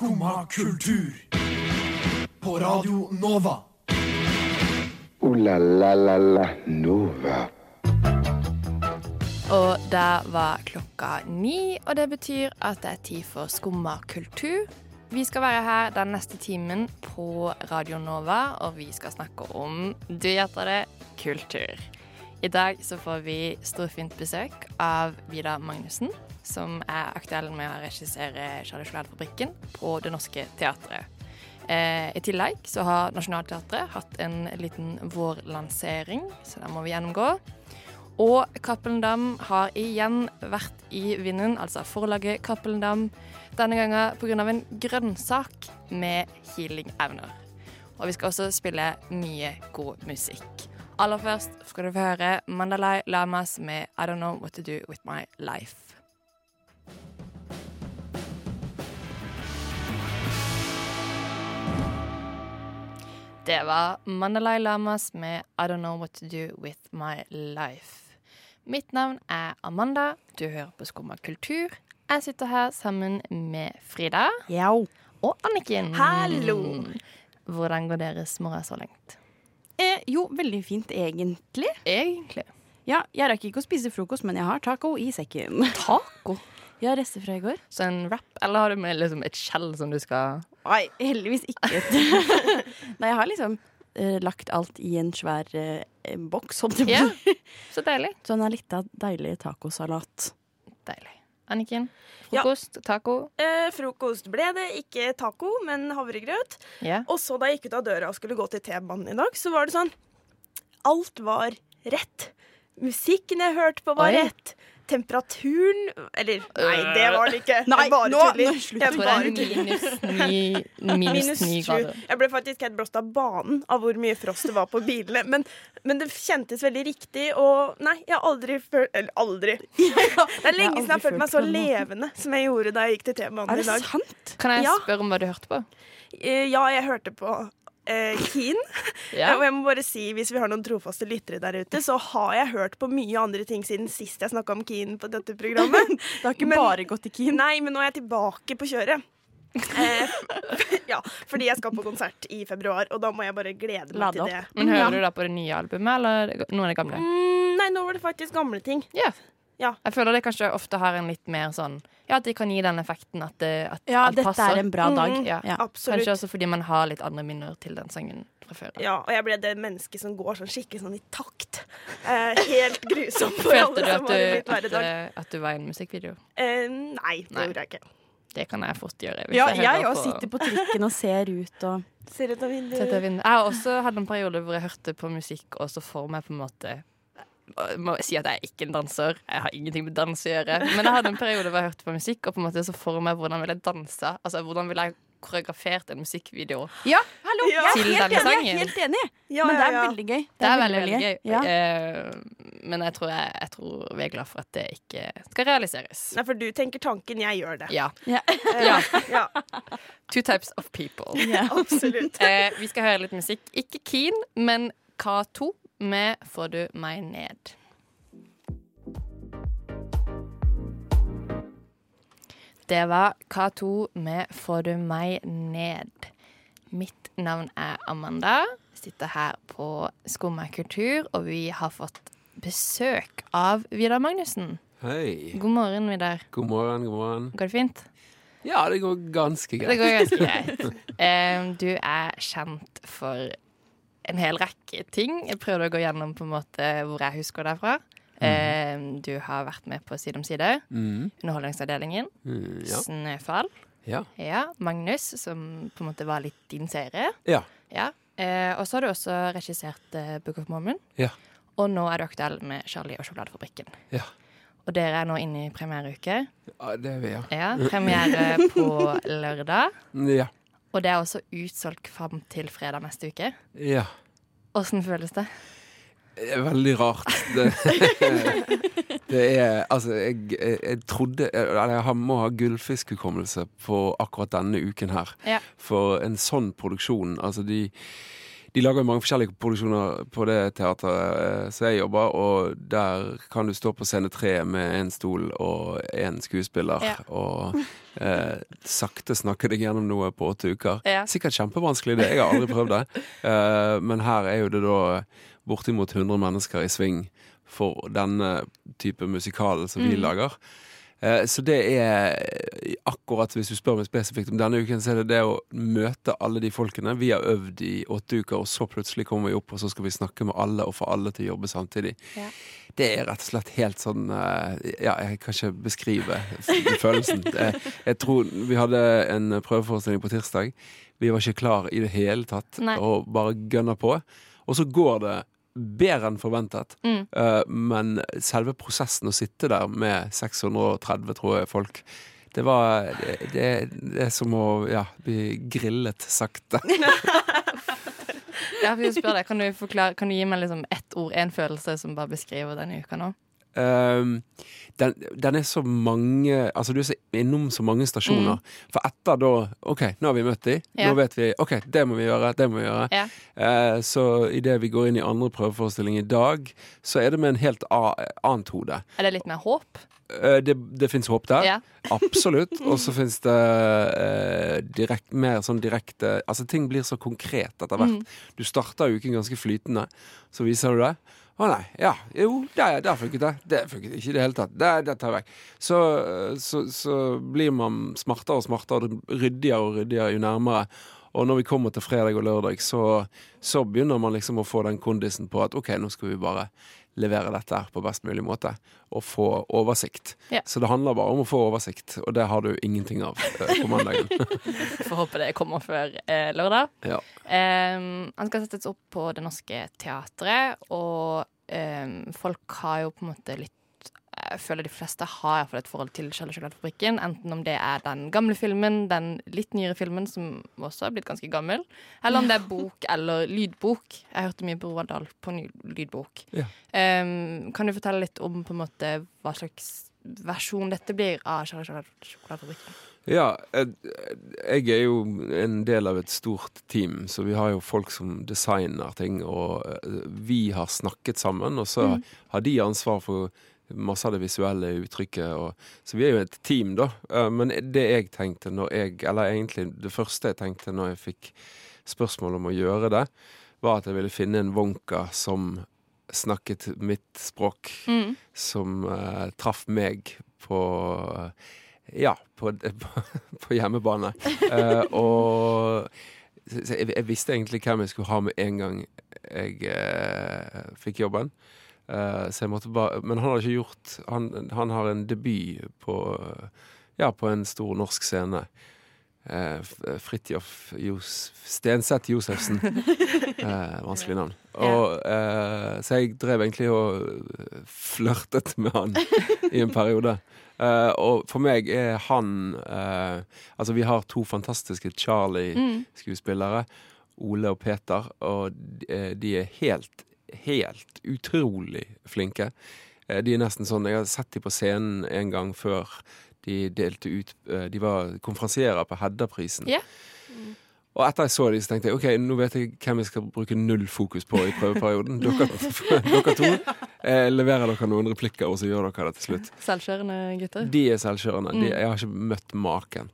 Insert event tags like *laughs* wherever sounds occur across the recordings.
Skumma kultur. På Radio Nova. O-la-la-la-la Nova. Og det var klokka ni, og det betyr at det er tid for Skumma kultur. Vi skal være her den neste timen på Radio Nova, og vi skal snakke om du gjetter det kultur. I dag så får vi storfint besøk av Vidar Magnussen, som er aktuell med å regissere Charlie Sjokolade-fabrikken på Det Norske Teatret. Eh, I tillegg så har Nationaltheatret hatt en liten vårlansering, så den må vi gjennomgå. Og Cappelen Dam har igjen vært i vinden, altså forlaget Cappelen Dam, denne gangen pga. en grønnsak med healing-evner. Og vi skal også spille mye god musikk. Aller først skal du få høre Mandalay Lamas med I Don't Know What To Do With My Life. Det var Mandalay Lamas med I Don't Know What To Do With My Life. Mitt navn er Amanda. Du hører på Skumma kultur. Jeg sitter her sammen med Frida Ja. og Anniken. Hallo. Hvordan går deres morgen så langt? Eh, jo, veldig fint egentlig. Egentlig. Ja, jeg rakk ikke å spise frokost, men jeg har taco i sekken. Taco? Ja, rester fra i går. Så en wrap, eller har du med liksom et skjell som du skal Nei, heldigvis ikke. *laughs* Nei, jeg har liksom uh, lagt alt i en svær uh, boks, holdt jeg på Ja. å si. Så deilig. *laughs* Sånn er litt av deilig tacosalat. Deilig. Anniken? Ja. Frokost? Taco? Eh, frokost ble det. Ikke taco, men havregrøt. Yeah. Og så da jeg gikk ut av døra og skulle gå til T-banen i dag, så var det sånn Alt var rett. Musikken jeg hørte på, var Oi. rett. Temperaturen Eller, nei, det var det ikke. Nei, jeg bare nå- tuller. nå slutt. Jeg bare det tuller. er minus ni, *laughs* grader. Jeg ble faktisk helt blåst av banen av hvor mye frost det var på bilene. Men, men det kjentes veldig riktig, og nei, jeg har aldri følt Eller aldri. *laughs* Det er lenge siden jeg har følt meg så levende som jeg gjorde da jeg gikk til T-banen Er det sant? Kan jeg spørre om hva du hørte på? Eh, Ja, jeg hørte på Keen. *laughs* Ja. Og jeg må bare si, hvis vi har noen trofaste lyttere der ute, så har jeg hørt på mye andre ting siden sist jeg snakka om Keen på dette programmet. *laughs* Det har ikke Men- bare gått i Keen. Nei, men nå er jeg tilbake på kjøret. Eh, *laughs* ja, fordi jeg skal på konsert i februar, og da må jeg bare glede meg til det. Men Hører du da på det nye albumet, eller noen av de gamle? Mm, nei, nå var det faktisk gamle ting. Ja. Ja. Jeg føler det kanskje ofte har en litt mer sånn Ja, at de kan gi den effekten at, det, at Ja, alt dette passer. er en bra dag. Mm, Ja. Ja. Absolutt. Kanskje også fordi man har litt andre minner til den sangen fra før. Ja, og jeg ble det mennesket som går sånn skikkelig sånn i takt. Eh, helt grusom for Følte alle du som at har du, blitt hver at, dag. at du var i en musikkvideo? Eh, nei, det Nei. gjorde jeg ikke. Det kan jeg fort gjøre. hvis Ja, jeg òg sitter på trikken og ser ut og Ser ut av vinduet. Jeg har også hatt en periode hvor jeg hørte på musikk og så for meg på en måte må si at jeg er ikke en danser. Jeg har ingenting med dans å gjøre. Men jeg hadde en periode hvor jeg hørte på musikk og på en måte så for meg hvordan ville jeg danse. Altså hvordan ville jeg koreografert en musikkvideo. Ja, hallo! Ja. Jeg Til denne enig. Jeg er helt enig. Ja, Men det er ja, ja. veldig gøy. Det er veldig, veldig gøy. Ja. Uh, men jeg tror, jeg, jeg tror vi er glad for at det ikke skal realiseres. Nei, for du tenker tanken, jeg gjør det. Ja. Ja. Eh, Ja. *laughs* ja, Two types of people. Ja. absolutt. Uh, vi skal høre litt musikk. Ikke Keen, men K2 med Får du meg ned. Det var K2 med Får du meg ned. Mitt navn er Amanda. Sitter her på Skumma kultur, og vi har fått besøk av Vidar Magnussen. Hei. God morgen, Vidar. God morgen, god morgen. Går det fint? Ja, det går ganske greit. Det går ganske greit. *laughs* Du er kjent for en hel rekke ting. Jeg prøvde å gå gjennom på en måte hvor jeg husker deg fra. Eh, du har vært med på Side om side, Mm, Underholdningsavdelingen, mm, ja. Snøfall. Ja. Ja, Magnus, som på en måte var litt din serie. Ja. Ja. Eh, og så har du også regissert eh, Book of Mormon. Ja. Og nå er du aktuell med Charlie og sjokoladefabrikken. Ja. Og dere er nå inne i premiereuke. ja, det er vi, ja. Ja, premiere på *laughs* lørdag. Ja. Og det er også utsolgt fram til fredag neste uke. ja. Åssen føles det? Det er veldig rart. Det, *laughs* det er Altså, jeg, jeg, jeg trodde Eller jeg må ha gullfiskhukommelse på akkurat denne uken her. Ja. For en sånn produksjon Altså, de de lager jo mange forskjellige produksjoner på det teatret eh, som jeg jobber, og der kan du stå på scene tre med en stol og én skuespiller, Ja. og eh, sakte snakke deg gjennom noe på åtte uker. Ja. Sikkert kjempevanskelig, det. Jeg har aldri prøvd det. Eh, men her er jo det da bortimot 100 mennesker i sving for denne type musikal som vi Mm. lager. Eh, Så det er akkurat hvis du spør meg spesifikt om denne uken, så er det det å møte alle de folkene. Vi har øvd i åtte uker, og så plutselig kommer vi opp, og så skal vi snakke med alle og få alle til å jobbe samtidig. Ja. Det er rett og slett helt sånn eh, Ja, jeg kan ikke beskrive følelsen. Jeg, *laughs* jeg tror Vi hadde en prøveforestilling på tirsdag. Vi var ikke klar i det hele tatt, Nei. og bare gønner på. Og så går det bedre enn forventet. Mm. Uh, men selve prosessen å sitte der med 630, tror jeg, folk det var det, det, det er som å ja, bli grillet sakte. *laughs* Jeg spør deg, kan du, forklare, kan du gi meg liksom ett ord, én følelse, som bare beskriver denne uka nå? Um, den, den er så mange Altså, du er så innom så mange stasjoner. For etter da OK, nå har vi møtt de. Mm. Ja. Nå vet vi OK, det må vi gjøre. Det må vi gjøre. Ja. Uh, så idet vi går inn i andre prøveforestilling i dag, så er det med en helt annet hode. Er det litt mer håp? Uh, det det fins håp der. Ja. *laughs* Absolutt. Og så *laughs* fins det uh, direkt, mer sånn direkte Altså, ting blir så konkret etter hvert. Mm. Du starter uken ganske flytende, så viser du det. Å nei, ja, jo, der, der funket det. Det funket ikke i det hele tatt. Det, det tar jeg vekk. Så, så, så blir man smartere og smartere, ryddigere og ryddigere jo nærmere. Og når vi kommer til fredag og lørdag, så, så begynner man liksom å få den kondisen på at OK, nå skal vi bare levere dette her på best mulig måte, og få oversikt. Ja. Så det handler bare om å få oversikt, og det har du ingenting av eh, på mandagen. *laughs* *laughs* Får håpe det kommer før eh, lørdag. ja. Um, han skal settes opp på Det Norske Teatret, og um, folk har jo på en måte litt Jeg føler de fleste har i hvert fall et forhold til Kjell. Enten om det er den gamle filmen, den litt nyere filmen som også er blitt ganske gammel, eller om det er bok eller lydbok. Jeg hørte mye på Roald Dahl på ny lydbok. Ja. Um, kan du fortelle litt om på en måte hva slags versjon dette blir av sjokoladefabrikken? Ja, jeg, jeg er jo en del av et stort team, så vi har jo folk som designer ting, og eh, vi har snakket sammen, og så har de ansvar for masse av det visuelle uttrykket. Og, så vi er jo et team, da. Eh, Men det jeg tenkte når jeg Eller egentlig det første jeg tenkte når jeg fikk spørsmål om å gjøre det, var at jeg ville finne en Wonka som snakket mitt språk Mm. som uh, traff meg på Ja, på, *laughs* på, hjemmebane. Uh, og jeg, jeg visste egentlig hvem jeg skulle ha med en gang jeg eh, fikk jobben. Eh, så jeg måtte bare Men han har ikke gjort Han, han har en debut på Ja, på en stor norsk scene. Uh, Fridtjof Jos, Stenseth Josefsen. Uh, *laughs* vanskelig navn. Og, uh, så jeg drev egentlig og flørtet med han i en periode. Eh, og for meg er han eh, Altså, vi har to fantastiske Charlie-skuespillere. Ole og Peter. Og de, eh, de er helt, helt utrolig flinke. Eh, De er nesten sånn Jeg har sett dem på scenen en gang før de delte ut eh, De var konferansierer på Hedda-prisen. Ja. Og etter jeg så dem, så tenkte jeg OK, nå vet jeg hvem jeg skal bruke null fokus på i prøveperioden. *laughs* Dere, dere to. Eh, leverer dere noen replikker, og så gjør dere det til slutt. Selvkjørende gutter. De er selvkjørende. De, jeg har ikke møtt maken.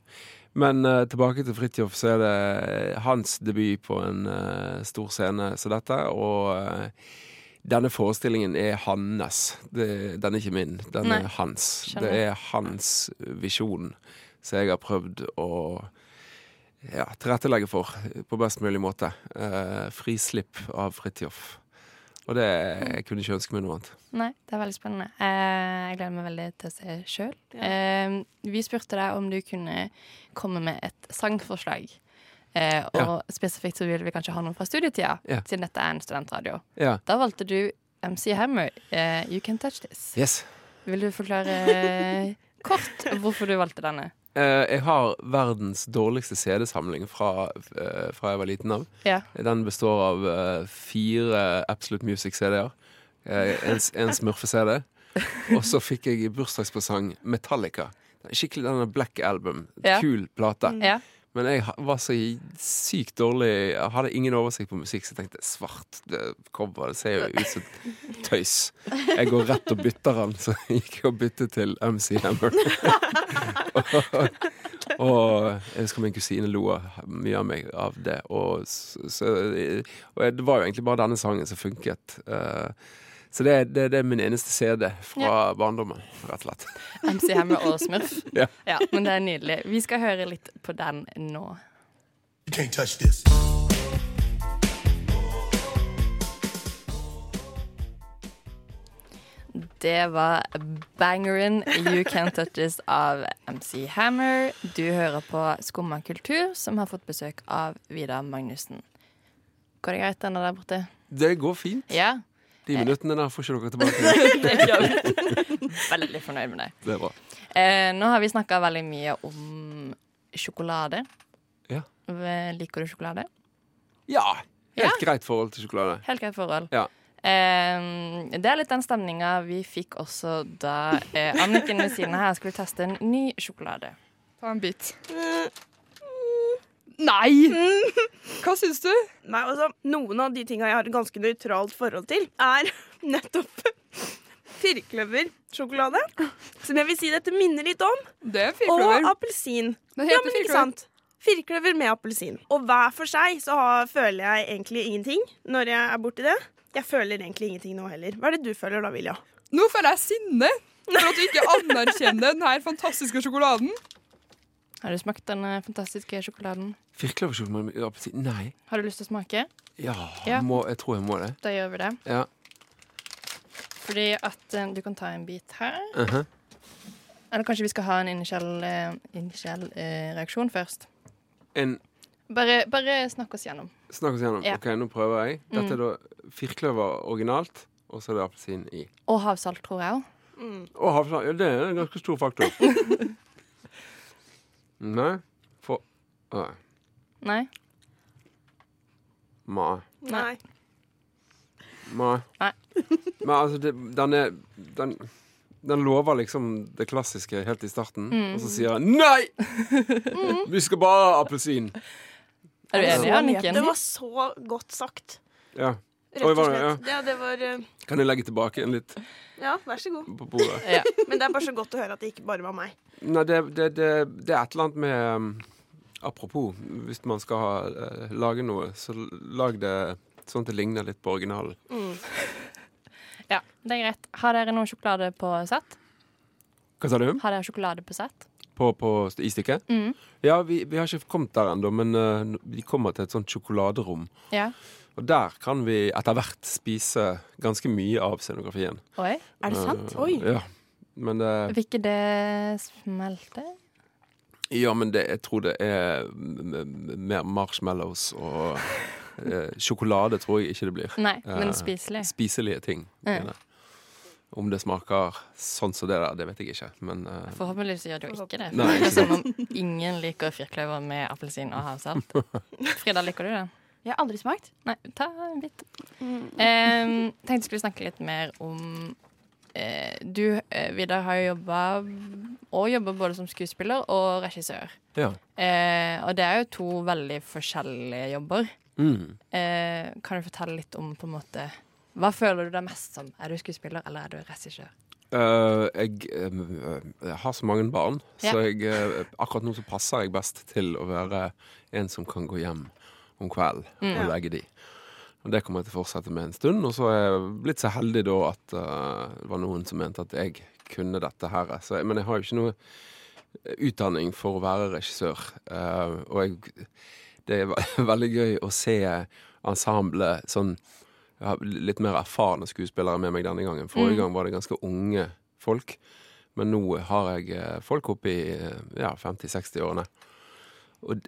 Men uh, tilbake til Fridtjof, så er det hans debut på en uh, stor scene som dette. Og uh, denne forestillingen er hans. Det, den er ikke min. Den Nei. er hans. Skjønner. Det er hans visjon som jeg har prøvd å ja, tilrettelegge for på best mulig måte. Eh, frislipp av Fridtjof. Og det jeg kunne ikke ønske meg noe annet. Nei, det er veldig spennende. Eh, jeg gleder meg veldig til å se sjøl. Ja. vi spurte deg om du kunne komme med et sangforslag. Og og spesifikt så ville vi kanskje ha noe fra studietida, Ja. siden dette er en studentradio. Ja. Da valgte du MC Hammer, eh, You Can Touch This. Yes. Vil du forklare eh, kort hvorfor du valgte denne? Eh, jeg har verdens dårligste CD-samling fra, eh, fra jeg var liten av. Ja. Den består av eh, fire Absolute Music-CD-er. en en smurfe-CD. Og så fikk jeg i bursdagspresang Metallica. Skikkelig denne Black Album. Ja. Kul plate. Ja. Men jeg var så sykt dårlig Jeg hadde ingen oversikt på musikk, så jeg tenkte svart det cover, det ser jo ut som tøys. Jeg går rett og bytter den, så jeg gikk og byttet til MC Hammer. og, og jeg husker min kusine lo mye av meg av det. Og, så, og det var jo egentlig bare denne sangen som funket. Eh, så det, det, det er min eneste CD fra barndommen, rett og slett. *laughs* MC Hammer og Smurf. Ja. ja, men det er nydelig. Vi skal høre litt på den nå. You can't touch this. Det var bangeren You Can't Touch This av MC Hammer. Du hører på Skumma kultur, som har fått besøk av Vidar Magnussen. Går det greit, denne der borte? Det går fint. Ja? De minuttene der får ikke dere tilbake. *laughs* Veldig fornøyd med det. Det er bra. Eh, nå har vi snakka veldig mye om sjokolade. Ja. Eh, Liker du sjokolade? Ja. Helt Ja. greit forhold til sjokolade. Helt greit forhold. Ja. Eh, det er litt den stemninga vi fikk også da eh, Anniken ved siden av her skulle teste en ny sjokolade. Ta en bit. Nei! Hva syns du? Nei, altså, Noen av de tinga jeg har et ganske nøytralt forhold til, er *laughs* nettopp firkløversjokolade. Som jeg vil si dette minner litt om. Det er Og firkløver. appelsin. Det Ja, heter men ikke sant? Firkløver med appelsin. Og hver for seg så har, føler jeg egentlig ingenting når jeg er borti det. Jeg føler egentlig ingenting nå heller. Hva er det du føler da, Vilja? Nå føler jeg sinne for at du ikke anerkjenner den her fantastiske sjokoladen. Har du smakt den fantastiske sjokoladen? Firkløversjokolade med appelsin? Nei. Har du lyst til å smake? Ja, Ja. Må, jeg tror jeg må det. Da gjør vi det. Ja. Fordi at eh, du kan ta en bit her. Mhm. Eller kanskje vi skal ha en initiell, eh, eh, reaksjon først. En Bare, bare snakk oss gjennom. Snakk oss gjennom. Ja. Ok, nå prøver jeg. Dette Mm. er da firkløver originalt, og så er det appelsin i. Og havsalt, tror jeg òg. Og havsalt. Ja, det er en ganske stor faktor. *laughs* Nei. For Nei. Nei? Nei. Nei. Nei. Nei. Men altså, det, den er den, den lover liksom det klassiske helt i starten, Mm. og så sier han nei! Vi skal bare ha appelsin. Er du enig, Anniken? Det var så godt sagt. Ja. Rett og slett. Ja, det var eh, Kan jeg legge tilbake en litt Ja, vær så god. på bordet? Ja. Men det er bare så godt å høre at det ikke bare var meg. Nei, det, det, det, det er et eller annet med um, Apropos, hvis man skal ha, eh, lage noe, så lag det sånn at det ligner litt på originalen. *laughs* ja, det er greit. Har dere noe sjokolade på sett? Hva sa du? Har dere sjokolade på sett? På, på i stykket? Mm. Ja, vi, vi har ikke kommet der ennå, men uh, vi kommer til et sånt sjokoladerom. Ja. Og der kan vi etter hvert spise ganske mye av scenografien. Oi. Er det sant? Uh, Oi. Ja. Men det, Vil ikke det smelte? ja, men det, jeg tror det er mer marshmallows og eh, sjokolade tror jeg ikke det blir. Nei, men Eh, spiselig. Spiselige ting. Er. Om det smaker sånn som det der, det vet jeg ikke. Men eh, Forhåpentligvis gjør det jo ikke det. Nei, *laughs* det ikke er som om ingen liker firkløver med appelsin og havsalt. *laughs* Frida, liker du det? Jeg har aldri smakt. Nei, ta en bit. Um, tenkte vi skulle snakke litt mer om Du, eh, Vidar, har jo jobba og jobber både som skuespiller og regissør. ja. Eh, og det er jo to veldig forskjellige jobber. Mm. Eh, kan du fortelle litt om på en måte Hva føler du deg mest som? Er du skuespiller, eller er du regissør? Uh, jeg, uh, jeg har så mange barn, Ja. så jeg, uh, akkurat nå så passer jeg best til å være en som kan gå hjem om kvelden Mm. og legge de. Det kommer jeg til å fortsette med en stund. Og så er jeg blitt så heldig da at uh, det var noen som mente at jeg kunne dette her. Så, men jeg har jo ikke noe utdanning for å være regissør. Uh, og jeg, det er *laughs* veldig gøy å se ensemblet sånn jeg har litt mer erfarne skuespillere med meg denne gangen. Forrige Mm. gang var det ganske unge folk. Men nå har jeg eh, folk oppe i eh, ja, 50-60-årene. Og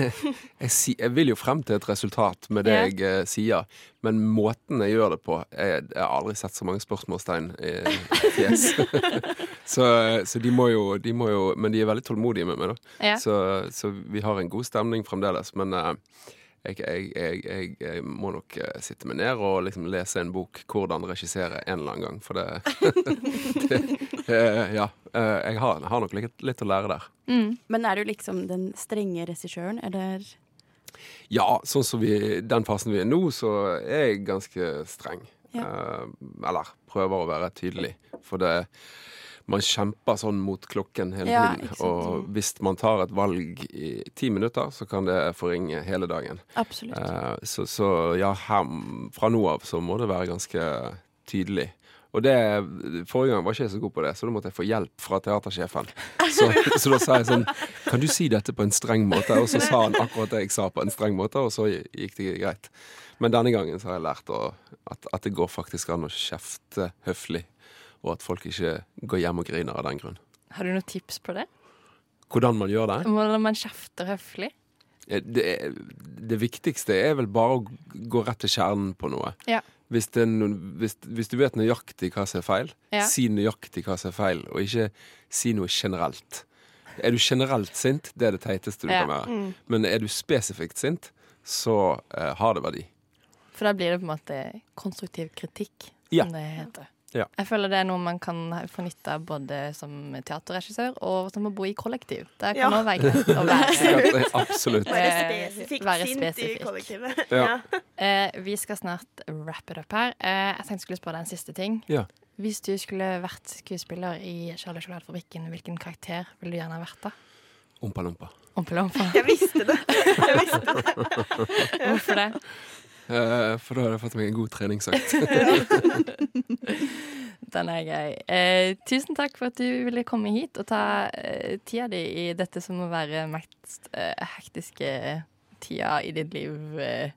*laughs* jeg, si, jeg vil jo frem til et resultat med det Ja. jeg eh, sier, men måten jeg gjør det på jeg, jeg har aldri sett så mange spørsmålstegn i *laughs* fjes. *laughs* så så de, må jo, de må jo Men de er veldig tålmodige med meg, da. Ja. Så, så vi har en god stemning fremdeles. Men eh, jeg, jeg, jeg, jeg, må nok eh, sitte meg ned og liksom lese en bok 'Hvordan regissere' en eller annen gang. For det, *laughs* det eh, Ja. eh, Jeg har, har nok litt, litt å lære der. Men er du liksom den strenge regissøren, eller Ja, sånn som vi, den fasen vi er nå, så er jeg ganske streng. Ja. Eller prøver å være tydelig. For det man kjemper sånn mot klokken hele Ja, tiden. Og hvis man tar et valg i ti minutter, så kan det forringe hele dagen. Absolutt. Eh, så, så ja, her, fra nå av så må det være ganske tydelig. Og det, Forrige gang var ikke jeg så god på det, så da måtte jeg få hjelp fra teatersjefen. Så, *laughs* så da sa jeg sånn Kan du si dette på en streng måte? Og så sa han akkurat det jeg sa på en streng måte, og så gikk det greit. Men denne gangen så har jeg lært å, at, at det går faktisk an å kjefte høflig, og at folk ikke går hjem og griner av den grunn. Har du noen tips på det? Hvordan man gjør det? Hvordan man kjefter høflig? Eh, Det, det viktigste er vel bare å gå rett til kjernen på noe. Ja. Hvis, det noen, hvis, hvis du vet nøyaktig hva som er feil, Ja. si nøyaktig hva som er feil, og ikke si noe generelt. Er du generelt sint, det er det teiteste du Ja. kan være. Men er du spesifikt sint, så uh, har det verdi. For da blir det på en måte konstruktiv kritikk, Ja. som det heter. Ja. Jeg føler det er noe man kan få nytte av både som teaterregissør og som å bo i kollektiv. Det kan ja. være greit å være. *laughs* Ja, Absolutt. Være spesifikk, spesifikt være spesifikk. i kollektivet. Ja. Eh, vi skal snart wrap it up her. Eh, jeg tenkte jeg skulle spørre deg en siste ting. Ja. Hvis du skulle vært skuespiller i Charlie Sjokoladefabrikken, hvilken karakter ville du gjerne ha vært da? Ompa lompa. Jeg visste det. Jeg visste det. Hvorfor det? Eh, for da har jeg fått meg en god treningsøkt. *laughs* *laughs* Den er gøy. Eh, tusen takk for at du ville komme hit og ta eh, tida di i dette som må være mest eh, hektiske tida i ditt liv, eh,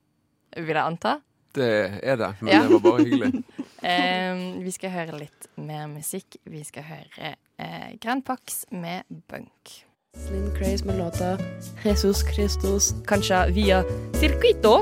vil jeg anta. Det er det, men Ja. det var bare hyggelig. *laughs* Vi skal høre litt mer musikk. Vi skal høre eh, Grand Pax med Bunk. Slim Craze med låta Jesus Christus, kanskje via Circuito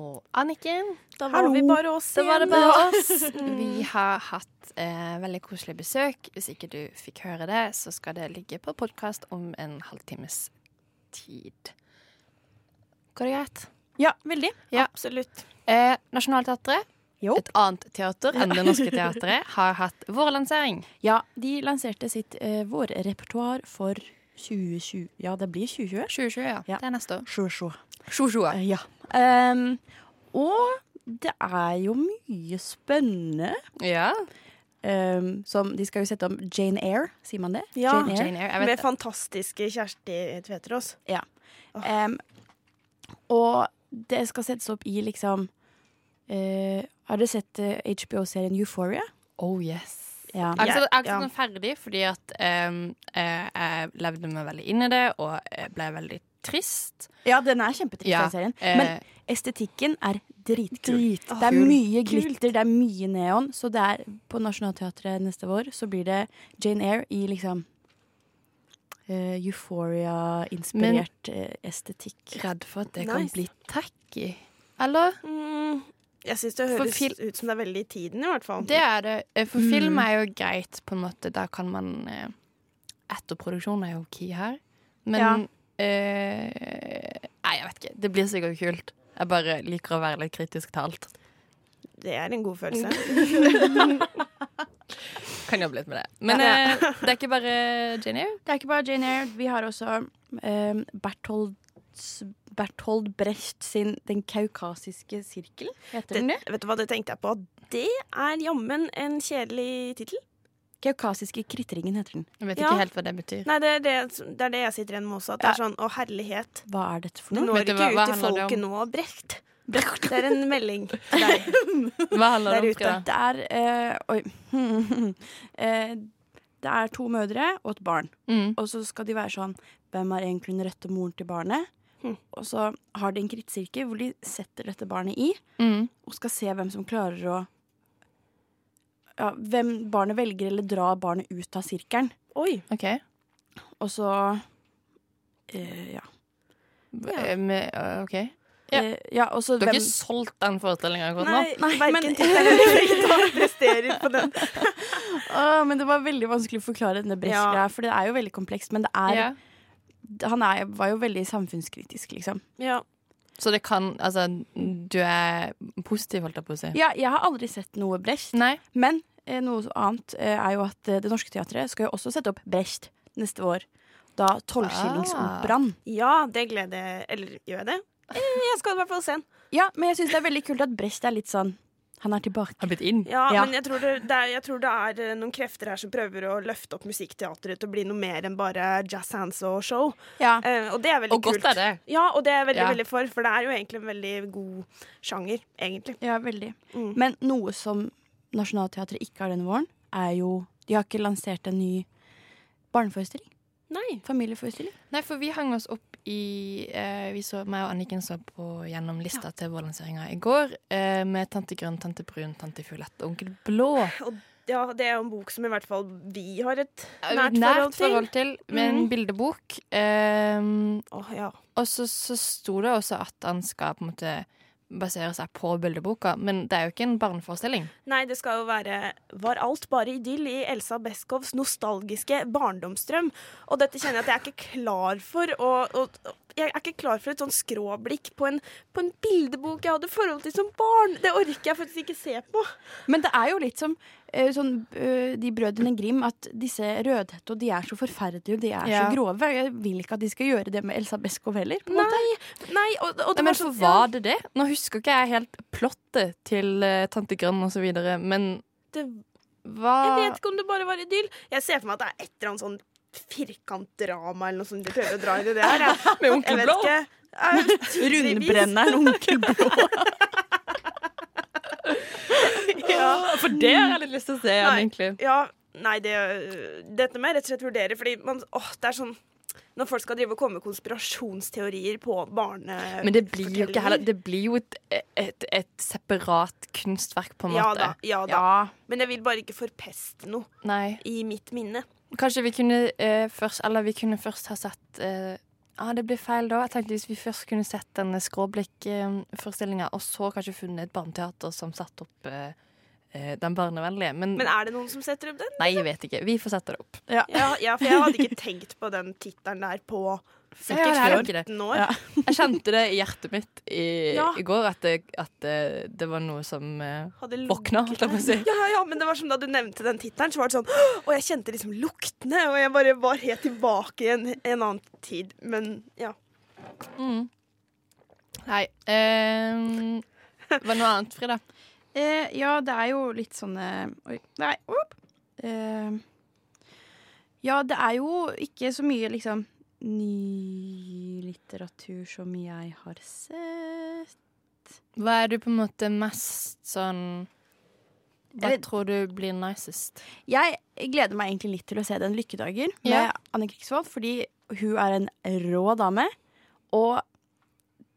og Anniken. Da var vi bare oss Så var det igjen. bare oss. Vi har hatt eh, veldig koselig besøk. Hvis ikke du fikk høre det, så skal det ligge på podkast om en halvtimes tid. Går det greit? Ja, veldig. Ja. Absolutt. Eh, Nationaltheatret, et annet teater enn Det Norske Teatret, *laughs* har hatt vårlansering. Ja, de lanserte sitt eh, vårrepertoar for 2020. Ja, det blir 2020. 2020, ja. Ja. Det er neste år. 2020. Shoshoa. Eh, Ja. Um, og det er jo mye spennende. Ja. Um, som De skal jo sette om Jane Eyre, sier man det? Ja. Jane Eyre. Jane Eyre. Jeg Med det. fantastiske Kjersti Tveterås. Ehm, og det skal settes opp i liksom uh, Har dere sett uh, HBO-serien Euphoria? Oh yes. Ja. Jeg har ikke Ja. den ferdig, fordi at um, eh, jeg levde meg veldig inn i det, og ble veldig trist. ja, den er kjempetrist, Ja, den serien. eh, Men estetikken er dritkul. Dritkul. Det er mye glitter, det er mye neon. Så det er på Nationaltheatret neste vår så blir det Jane Eyre i liksom uh, Euphoria-inspirert eh, estetikk. Redd for at det kan bli tacky. Eller? Mm, jeg syns det høres ut som det er veldig i tiden, i hvert fall. Det er det. Eh, For film er jo greit, på en måte. Da kan man eh, Etterproduksjon er jo key her. Men Ja. Eh, Nei, jeg vet ikke. Det blir sikkert kult. Jeg bare liker å være litt kritisk talt. Det er en god følelse. *laughs* Kan jobbe litt med det. Men Ja. eh, *laughs* det er ikke bare Jane Eyre. Det er ikke bare Jane Eyre. Vi har også um, Berthold, Berthold Brecht sin Den kaukasiske sirkel. Heter den Det, det? vet du hva, det tenkte jeg på. Det er jammen en kjedelig tittel. Kaukasiske kritringen heter den. Jeg vet Ja. ikke helt hva det betyr. Nei, det er det, det er det jeg sitter igjen med også. At det er sånn å herlighet. Hva er dette for Du noe? når du ikke hva- hva ut til folket nå, Brecht. Det er en melding til *laughs* deg. Hva handler Der det om? ute. Det er eh, *laughs* Oi. *laughs* Eh, det er to mødre og et barn. Mm. Og så skal de være sånn Hvem er egentlig den rette moren til barnet? Mm. Og så har de en krittsirkel hvor de setter dette barnet i, Mm. og skal se hvem som klarer å ja, Hvem barnet velger, eller drar barnet ut av sirkelen. Oi. OK. Og så eh, ja. Eh, Med, OK. Ja. Eh, ja, også, Du har hvem- ikke solgt den forestillinga godt nå? Nei, Nei, verken tittelen eller presterer på den. *laughs* Åh, men det var veldig vanskelig å forklare denne Brecht-greia, Ja. for det er jo veldig komplekst. Men det er, Ja. han er, var jo veldig samfunnskritisk, liksom. Ja. Så det kan Altså, du er positiv, holdt jeg på å si? Ja, jeg har aldri sett noe Brecht, Nei? men eh, noe annet eh, er jo at eh, Det Norske Teatret skal jo også sette opp Brecht neste år. Da Tolvskillingsoperaen. ja, det gleder jeg Eller gjør jeg det? Eh, Jeg skal i hvert fall se den. Ja, men jeg syns det er veldig kult at Brecht er litt sånn Han er tilbake. Har blitt inn? Ja, Ja. men jeg tror, det, det er, jeg tror det er eh, noen krefter her som prøver å løfte opp musikkteatret til å bli noe mer enn bare jazz hands og show. Ja. Eh, og det er veldig Og godt kult. er det. Ja, og det er jeg veldig, Ja. veldig for, for det er jo egentlig en veldig god sjanger, egentlig. ja, veldig. Mm. Men noe som Nationaltheatret ikke har denne våren, er jo De har ikke lansert en ny barneforestilling. Nei. Familieforestilling. Nei, for vi hang oss opp i eh, Vi så, meg og Anniken så på gjennom lista til vårlanseringa i går eh, med Tante Grønn, Tante Brun, Tante Fiolett og Onkel Blå. Ja, det er jo en bok som i hvert fall vi har et Nært, nært, forhold til. til, med en mm. bildebok. Um, Åh, ja. og så, så sto det også at han skal på en måte basere seg på bildeboka, men det er jo ikke en barneforestilling. Nei, det skal jo være Var alt bare idyll i Elsa Beskows nostalgiske barndomsdrøm? Og dette kjenner jeg at jeg er ikke klar for. å, å, jeg er ikke klar for et sånn skråblikk på en, på en bildebok jeg hadde forhold til som barn. Det orker jeg faktisk ikke se på. Men det er jo litt som eh, sånn, eh, de brødrene Grim, at disse Rødhette de er så forferdelige, de er Ja. så grove. Jeg vil ikke at de skal gjøre det med Elsa Beskow heller. Nei, nei og, og det Nei, men sånn var det det? Nå husker ikke jeg helt plottet til uh, Tante Grønn og så videre, men det, hva Jeg vet ikke om det bare var idyll. Jeg ser for meg at det er et eller annet sånn firkantdrama eller noe som de prøver å dra inn i det her. *laughs* jeg. Med Onkel Blå? Rundbrenneren Onkel Blå. *laughs* Ja. *laughs* For det har jeg litt lyst til å se igjen, egentlig. Ja, nei, det, dette må jeg rett og slett vurdere, fordi man, åh, det er sånn Når folk skal drive og komme med konspirasjonsteorier på barne... Men det blir jo ikke heller Det blir jo et, et, et separat kunstverk, på en Ja måte. da, ja da. Ja. Men jeg vil bare ikke forpeste noe Nei. i mitt minne. Kanskje vi kunne eh, først vi kunne først ha sett eh, ah, det blir feil da. Jeg tenkte Hvis vi først kunne sett denne skråblikkforestillinga, og så kanskje funnet et barneteater som satte opp eh, eh, den barnevennlige. Men, Men er det noen som setter opp den? nei, jeg vet ikke. Vi får sette det opp. Ja, ja for jeg hadde ikke tenkt på den tittelen der på Ja, sikkert det er jo ikke det. 15 år. Ja. Jeg kjente det i hjertet mitt i, Ja. i går, at, det, at det, det var noe som eh, Hadde våkna, holdt jeg på å si. Ja, ja, ja, men det var som da du nevnte den tittelen, så var det sånn Og jeg kjente liksom luktene, og jeg bare var helt tilbake i en, en annen tid. Men ja. Mm. Nei. Um, var det noe annet, Frida? Eh, ja, det er jo litt sånne Oi, nei. Eh, ja, det er jo ikke så mye liksom ny litteratur som jeg har sett. Hva er du på en måte mest sånn Hva vet- tror du blir nicest? Jeg gleder meg egentlig litt til å se Den lykkedager med Ja. Anne Krigsvold, fordi hun er en rå dame. Og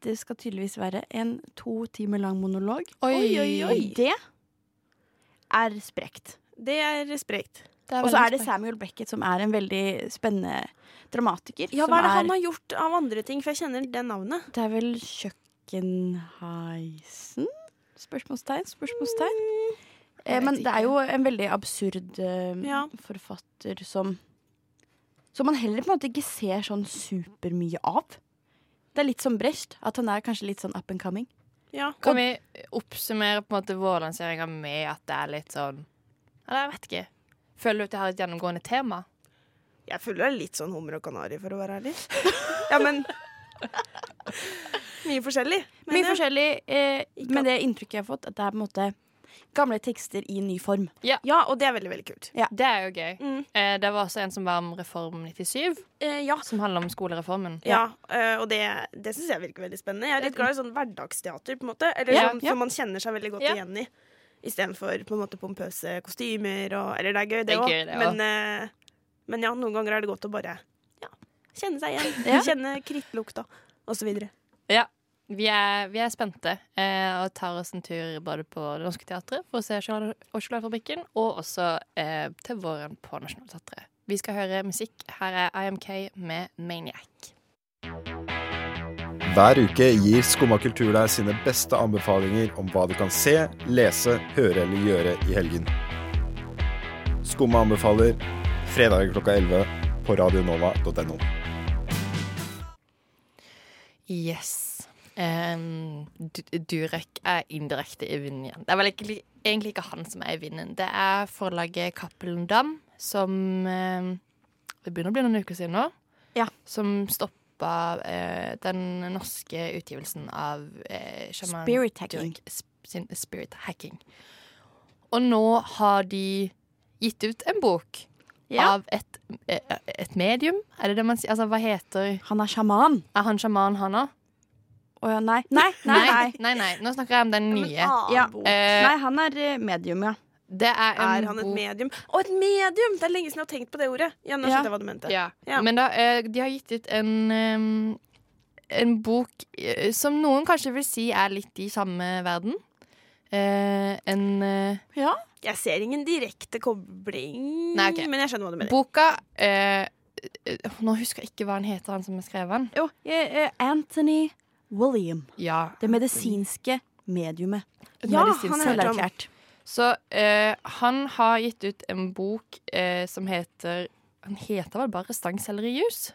det skal tydeligvis være en to timer lang monolog. Oi, oi, oi. Det er sprekt. Det er sprekt. Og så er det Samuel Beckett, som er en veldig spennende dramatiker. Ja, hva er det han har gjort av andre ting? For jeg kjenner det navnet. Det er vel Kjøkkenheisen? Spørsmålstegn, spørsmålstegn. Eh, men det er jo en veldig absurd eh, Ja. forfatter som Som man heller på en måte ikke ser sånn supermye av. Det er litt som Brecht, at han er kanskje litt sånn up and coming. Ja. Kan vi oppsummere på en måte vår lansering med at det er litt sånn Eller jeg vet ikke. Føler du at jeg har et gjennomgående tema? Jeg føler det er litt sånn hummer og kanari, for å være ærlig. *laughs* Ja, men Mye forskjellig. Mye jeg. forskjellig, eh, men det inntrykket jeg har fått, at det er på en måte gamle tekster i ny form. Ja, og det er veldig, veldig kult. Det er jo gøy. Mm. Eh, det var også en som var om Reform 97, Eh, ja. som handler om skolereformen. Ja, eh, og det, det syns jeg virker veldig spennende. Jeg er litt glad i sånn hverdagsteater, på en måte. Eller Ja, sånn ja. som man kjenner seg veldig godt Ja. igjen i. Istedenfor på en måte pompøse kostymer og Eller det er gøy, det òg. Men, eh, men ja, noen ganger er det godt å bare ja, kjenne seg igjen. Ja. Kjenne krittlukta. osv. Ja. Vi er, vi er spente eh, og tar oss en tur både på Det Norske Teatret for å se Oslo-fabrikken, og også eh, til våren på Nationaltheatret. Vi skal høre musikk. Her er IMK med Maniac. Hver uke gir Skumma kultur deg sine beste anbefalinger om hva du kan se, lese, høre eller gjøre i helgen. Skumma anbefaler fredag klokka 11 på radionova.no. Yes. Um, Durek er indirekte i vinden igjen. Det er vel ikke, egentlig ikke han som er i vinden. Det er forlaget Cappelen Dam som um, Det begynner å bli noen uker siden nå. Ja. Som stoppa uh, den norske utgivelsen av uh, Spirit hacking. Durek Spirit Hacking. Og nå har de gitt ut en bok Ja. av et, eh, et medium. Er det det man sier? Altså, hva heter Han er sjaman. Er han sjaman, han òg? Å ja, nei. Nei, nei, nei. nei, nei. Nå snakker jeg om den nye. Ja. uh, Nei, han er eh, medium, ja. det er en Er han et medium? Å, et medium! Det er lenge siden jeg har tenkt på det ordet. Ja, nå Ja. skjønte jeg hva du mente. Ja. Ja. Men da, uh, de har gitt ut en um, En bok som noen kanskje vil si er litt i samme verden. Eh, en eh, Jeg ser ingen direkte kobling, Nei, ok. men jeg skjønner hva du mener. Boka eh, Nå husker jeg ikke hva han heter, han som har skrevet den. Jo, Anthony William. Ja, Det medisinske mediumet. Ja, medisinsk han. Selverklært. Så eh, han har gitt ut en bok eh, som heter Han heter vel bare Stangsellerijus?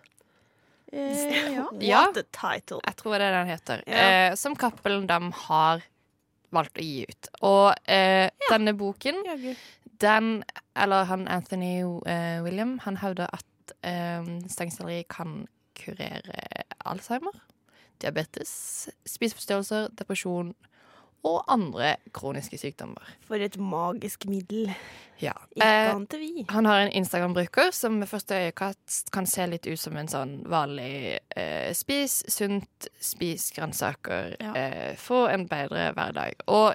Eh, ja. *laughs* Ja. What a title. Jeg tror det er det den heter. Ja. Eh, som Cappelen Dam har valgt å gi ut. Og eh, denne boken, den Eller han Anthony uh, William, han hevder at eh, stangselleri kan kurere Alzheimer, diabetes, spiseforstyrrelser, depresjon og andre kroniske sykdommer. For et magisk middel. Ja. Eh, han har en Instagram-bruker som ved første øyekast kan se litt ut som en sånn vanlig eh, spis sunt, spis grønnsaker, Ja. eh, få en bedre hverdag. Og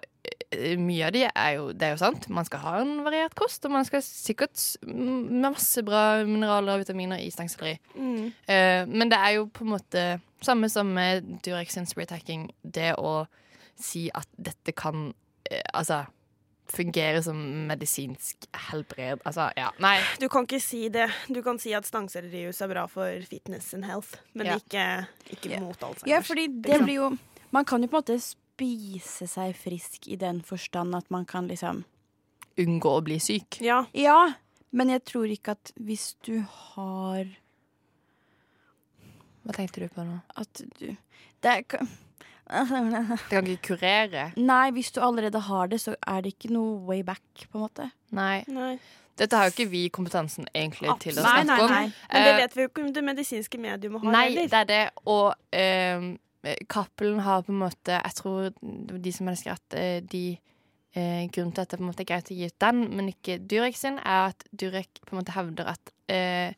eh, mye av det er jo, det er jo sant. Man skal ha en variert kost, og man skal sikkert med masse bra mineraler og vitaminer i stangselleri. Mm. Eh, men det er jo på en måte samme som med Durex sin spirit hacking, det å si at dette kan eh, altså fungere som medisinsk helbred. Altså, ja. Nei. Du kan ikke si det. Du kan si at stangsellerijus er bra for fitness and health, men Ja. ikke, ikke yeah. mot alt. Ja, fordi det blir jo Man kan jo på en måte spise seg frisk i den forstand at man kan liksom Unngå å bli syk. Ja. Ja, men jeg tror ikke at hvis du har Hva tenkte du på nå? At du Det er *laughs* Det kan ikke kurere. Nei, hvis du allerede har det, så er det ikke noe way back, på en måte. Nei. Nei. Dette har jo ikke vi kompetansen egentlig til å Nei, snakke nei, om. nei. Men det Eh, vet vi jo ikke om det medisinske mediumet har Nei, heller. det er det. Og eh, Cappelen har på en måte Jeg tror de som har skrevet eh, de eh, Grunnen til at det på en måte er greit å gi ut den, men ikke Durek sin, er at Durek på en måte hevder at eh,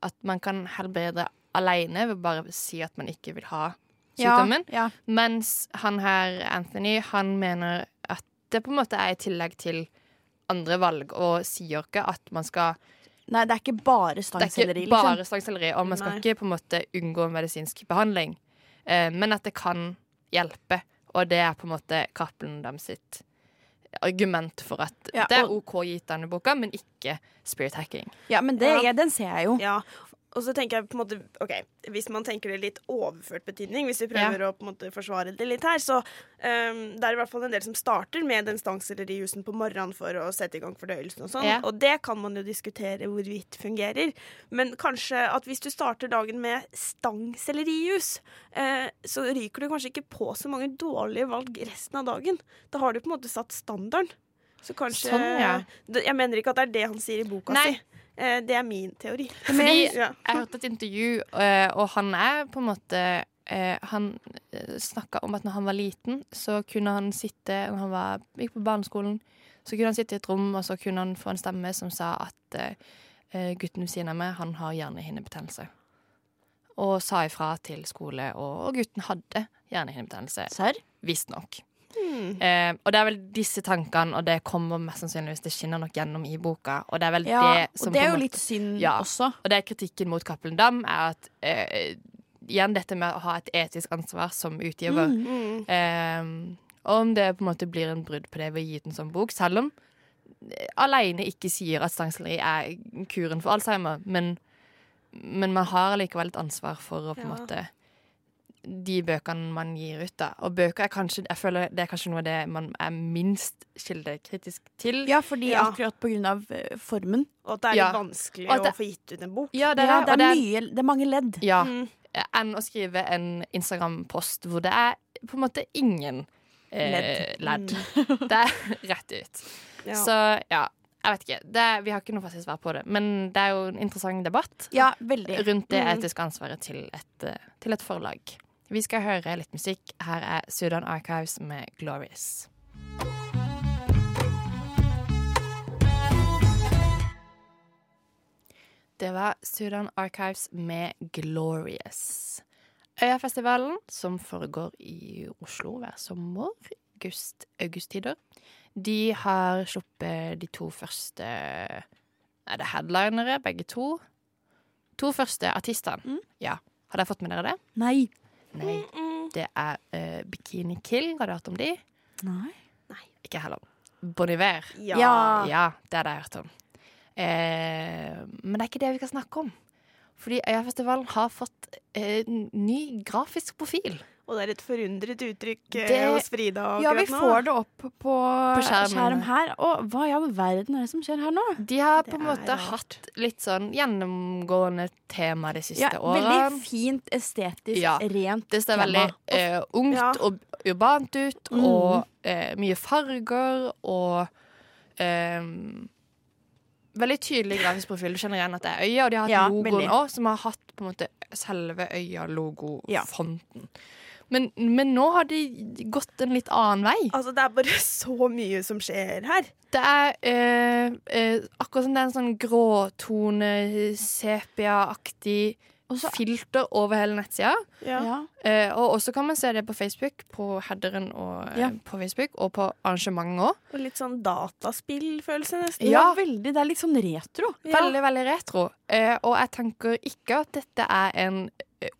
At man kan helbrede alene ved bare å si at man ikke vil ha sykdommen. Ja, ja. Mens han her, Anthony, han mener at det på en måte er i tillegg til andre valg, og sier ikke at man skal Nei, det er ikke bare Det er stangselleri, ikke liksom. bare stangselleri, og man skal Nei. ikke på en måte unngå medisinsk behandling, eh, men at det kan hjelpe. Og det er på en måte Cappelen dem sitt argument for at Ja, det er og- OK gitt denne boka, men ikke spirit hacking. Ja, men det, Ja. ja, den ser jeg jo. Ja. Og så tenker jeg på en måte OK, hvis man tenker det litt overført betydning, hvis vi prøver å på en måte forsvare det litt her, så um, det er i hvert fall en del som starter med den stangselerijusen på morgenen for å sette i gang fordøyelsen og sånn, Ja. og det kan man jo diskutere hvorvidt fungerer. Men kanskje at hvis du starter dagen med stangsellerijus, uh, så ryker du kanskje ikke på så mange dårlige valg resten av dagen. Da har du på en måte satt standarden. Så kanskje Sånn, ja. Jeg mener ikke at det er det han sier i boka Nei. si. Eh, det er min teori. Fordi Ja. jeg hørte et intervju, eh, og han er på en måte eh, Han snakka om at når han var liten, så kunne han sitte Når han var, gikk på barneskolen, så kunne han sitte i et rom, og så kunne han få en stemme som sa at gutten ved siden av meg, han har hjernehinnebetennelse. Og sa ifra til skole, og, og gutten hadde hjernehinnebetennelse. Visstnok. Hmm. Eh, og det er vel disse tankene, og det kommer mest sannsynligvis Det skinner nok gjennom i boka. Og det er vel Ja, det og det er jo måte- litt synd Ja. også. Og det er kritikken mot Cappelen Dam, er at eh, igjen dette med å ha et etisk ansvar som utgiver. Mm. Eh, og om det på en måte blir en brudd på det ved å gi ut en sånn bok, selv om aleine alene ikke sier at stangsleri er kuren for Alzheimer, men, men man har allikevel et ansvar for å på en Ja. måte de bøkene man gir ut, da. Og bøker er kanskje Jeg føler det er kanskje noe av det man er minst kildekritisk til. Ja, fordi Ja. akkurat på grunn av eh, formen. Og at det er Ja. litt vanskelig det- å få gitt ut en bok. Ja, det er ja, det. er det er- mye, det er mange ledd. Ja. Mm. Enn å skrive en Instagram-post hvor det er på en måte ingen eh, ledd. *laughs* Det er rett ut. Ja. Så ja, jeg vet ikke. Det, er- vi har ikke noe fasitsvar på det. Men det er jo en interessant debatt Ja, veldig. rundt det Mm. etiske ansvaret til et, eh, til et forlag. Vi skal høre litt musikk. Her er Sudan Archives med 'Glorious'. Det var Sudan Archives med 'Glorious'. Øyafestivalen, som foregår i Oslo hver sommer, august, augusttider, de har sluppet de to første Er det headlinere, begge to? To første artistene. Mm. Ja. Har dere fått med dere det? Nei. Nei. Det er uh, Bikini Kill. Har du hørt om de? Nei. Ikke heller. Bon Iver. Ja. Ja. Ja, det har jeg hørt om. Eh, men det er ikke det vi skal snakke om. Fordi Øyafestivalen har fått eh, ny grafisk profil. Og det er et forundret uttrykk eh, Det- hos Frida Ja, vi nå. får det opp på, skjermen. skjerm her. Og hva i all verden er det som skjer her nå? De har Det på en måte rart. hatt litt sånn gjennomgående tema de siste Ja, årene. veldig fint, estetisk, Ja. rent Det ser veldig eh, ungt Ja. og urbant ut, Mm. og eh, mye farger og eh, Veldig tydelig grafisk profil. Du kjenner igjen at det er øya, og de har hatt Ja, logoen òg, som har hatt på en måte selve øya-logofonten. Men, men nå har de gått en litt annen vei. Altså, det er bare så mye som skjer her. Det er eh, eh, akkurat som det er en sånn gråtone, sepia-aktig filter over hele nettsida. Ja. Ja. Eh, og også kan man se det på Facebook, på headeren og, eh, Ja. på Facebook, og på arrangementet òg. Og litt sånn dataspillfølelse, nesten. ja, veldig. Det er litt sånn retro. Ja. Veldig, veldig retro. Eh, og jeg tenker ikke at dette er en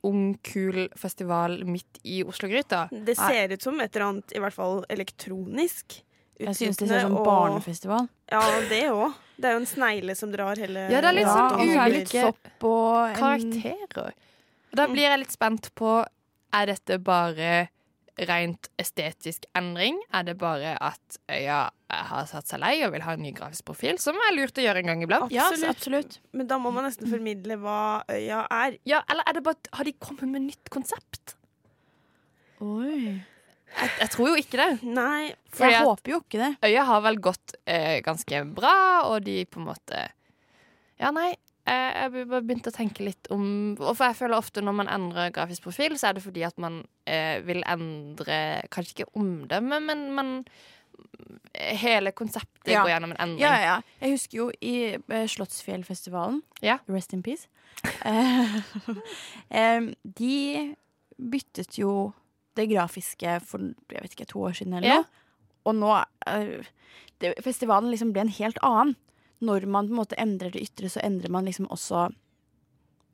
ung, kul festival midt i Oslo-gryta. Det ser ut som et eller annet, i hvert fall elektronisk. Jeg syns det ser ut som og- barnefestival. Ja, det òg. Det er jo en snegle som drar hele Ja, det er litt Ja, sånn og så det litt ulike sopp og en- karakterer. Da blir jeg litt spent på Er dette bare rent estetisk endring? Er det bare at øya har satt seg lei og vil ha en ny grafisk profil? Som er lurt å gjøre en gang iblant. Ja, Absolutt. absolutt. Men da må man nesten formidle hva øya er. Ja, eller er det bare Har de kommet med nytt konsept? Oi. Jeg, jeg tror jo ikke det. Nei, for jeg håper jo ikke det. øya har vel gått eh, ganske bra, og de på en måte Ja, nei. Eh, Jeg har bare begynt å tenke litt om For jeg føler ofte når man endrer grafisk profil, så er det fordi at man eh, vil endre Kanskje ikke omdømmet, men man Hele konseptet Ja. går gjennom en endring. Ja, ja. Jeg husker jo i eh, Slottsfjellfestivalen, Ja. Rest in peace, *laughs* eh, de byttet jo det grafiske for jeg vet ikke, to år siden eller noe. Og nå det, Festivalen liksom ble en helt annen. Når man på en måte endrer det ytre, så endrer man liksom også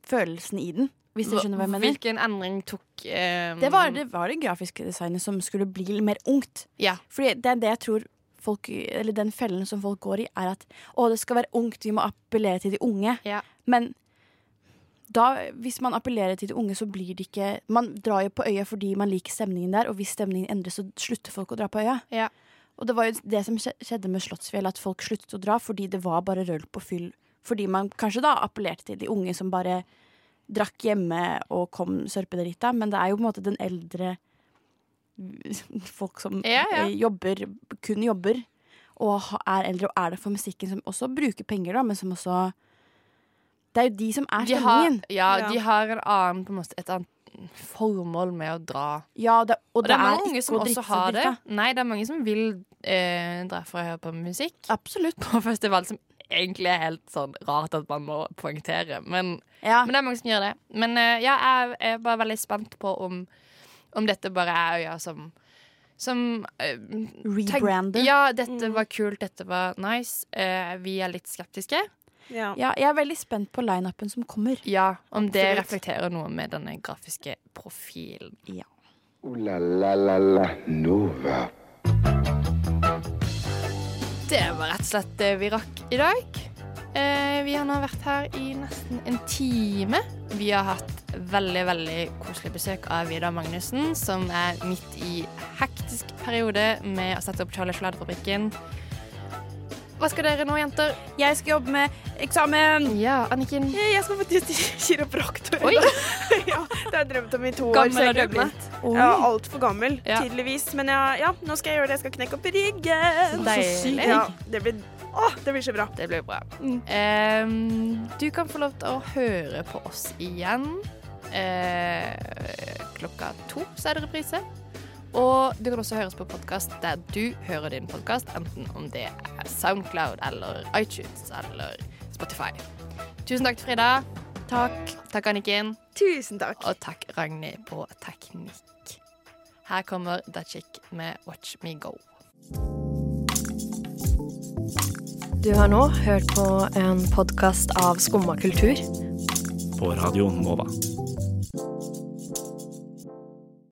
følelsen i den. Hvis du skjønner hva jeg mener. Hvilken endring tok eh, Det var det, var det grafiske designet som skulle bli mer ungt. Ja. Fordi det er det jeg tror folk, eller den fellen som folk går i, er at å, det skal være ungt, vi må appellere til de unge. Ja. Men da, hvis man appellerer til de unge, så blir det ikke Man drar jo på øya fordi man liker stemningen der, og hvis stemningen endres, så slutter folk å dra på øya. Ja. Og det var jo det som skjedde med Slottsfjell, at folk sluttet å dra fordi det var bare rølp og fyll. Fordi man kanskje da appellerte til de unge som bare drakk hjemme og kom sørpedrita, men det er jo på en måte den eldre *laughs* folk som Ja, ja. eh, jobber, kun jobber, og er eldre og er det for musikken, som også bruker penger, da, men som også Det er jo de som er de har, stemningen. ja, Ja. de har en annen, på en måte, et annet formål med å dra. Ja, det, og, Og det er mange som også har det. Nei, det er mange som vil eh, dra for å høre på musikk Absolutt. på festival, som egentlig er helt sånn rart at man må poengtere. Men, Ja. men det er mange som gjør det. Men eh, ja, jeg er bare veldig spent på om, om dette bare er øya som som eh, Rebrander. Ja, dette var kult, dette var nice. Eh, vi er litt skeptiske. Ja. Ja, jeg er veldig spent på lineupen som kommer. Ja, om det Absolutt. reflekterer noe med denne grafiske profilen. Ja. Ooh la la la la Nova. Det var rett og slett det vi rakk i dag. Eh, vi har nå vært her i nesten en time. Vi har hatt veldig veldig koselig besøk av Vidar Magnussen, som er midt i hektisk periode med å sette opp Charlie Sjokoladefabrikken. Hva skal dere nå, jenter? Jeg skal jobbe med eksamen. Ja, Anniken. Jeg skal faktisk *laughs* til kiropraktor. Oi. *laughs* ja, det har jeg drømt om i to år. Gammel har du blitt. Ja, altfor gammel, Ja. tydeligvis. Men ja, ja, nå skal jeg gjøre det. Jeg skal knekke opp ryggen. Deilig. Ja, det blir, å, det blir så bra. Det blir bra. Mm. Um, du kan få lov til å høre på oss igjen. Uh, klokka to så er det reprise. Og du kan også høres på podkast der du hører din podkast, enten om det er Soundcloud eller iTunes eller Spotify. Tusen takk til Frida. Takk. Takk, Anniken. Tusen takk. Og takk, Ragnhild, på teknikk. Her kommer The Chick med Watch Me Go. Du har nå hørt på en podkast av Skumma kultur. På Radio Nova.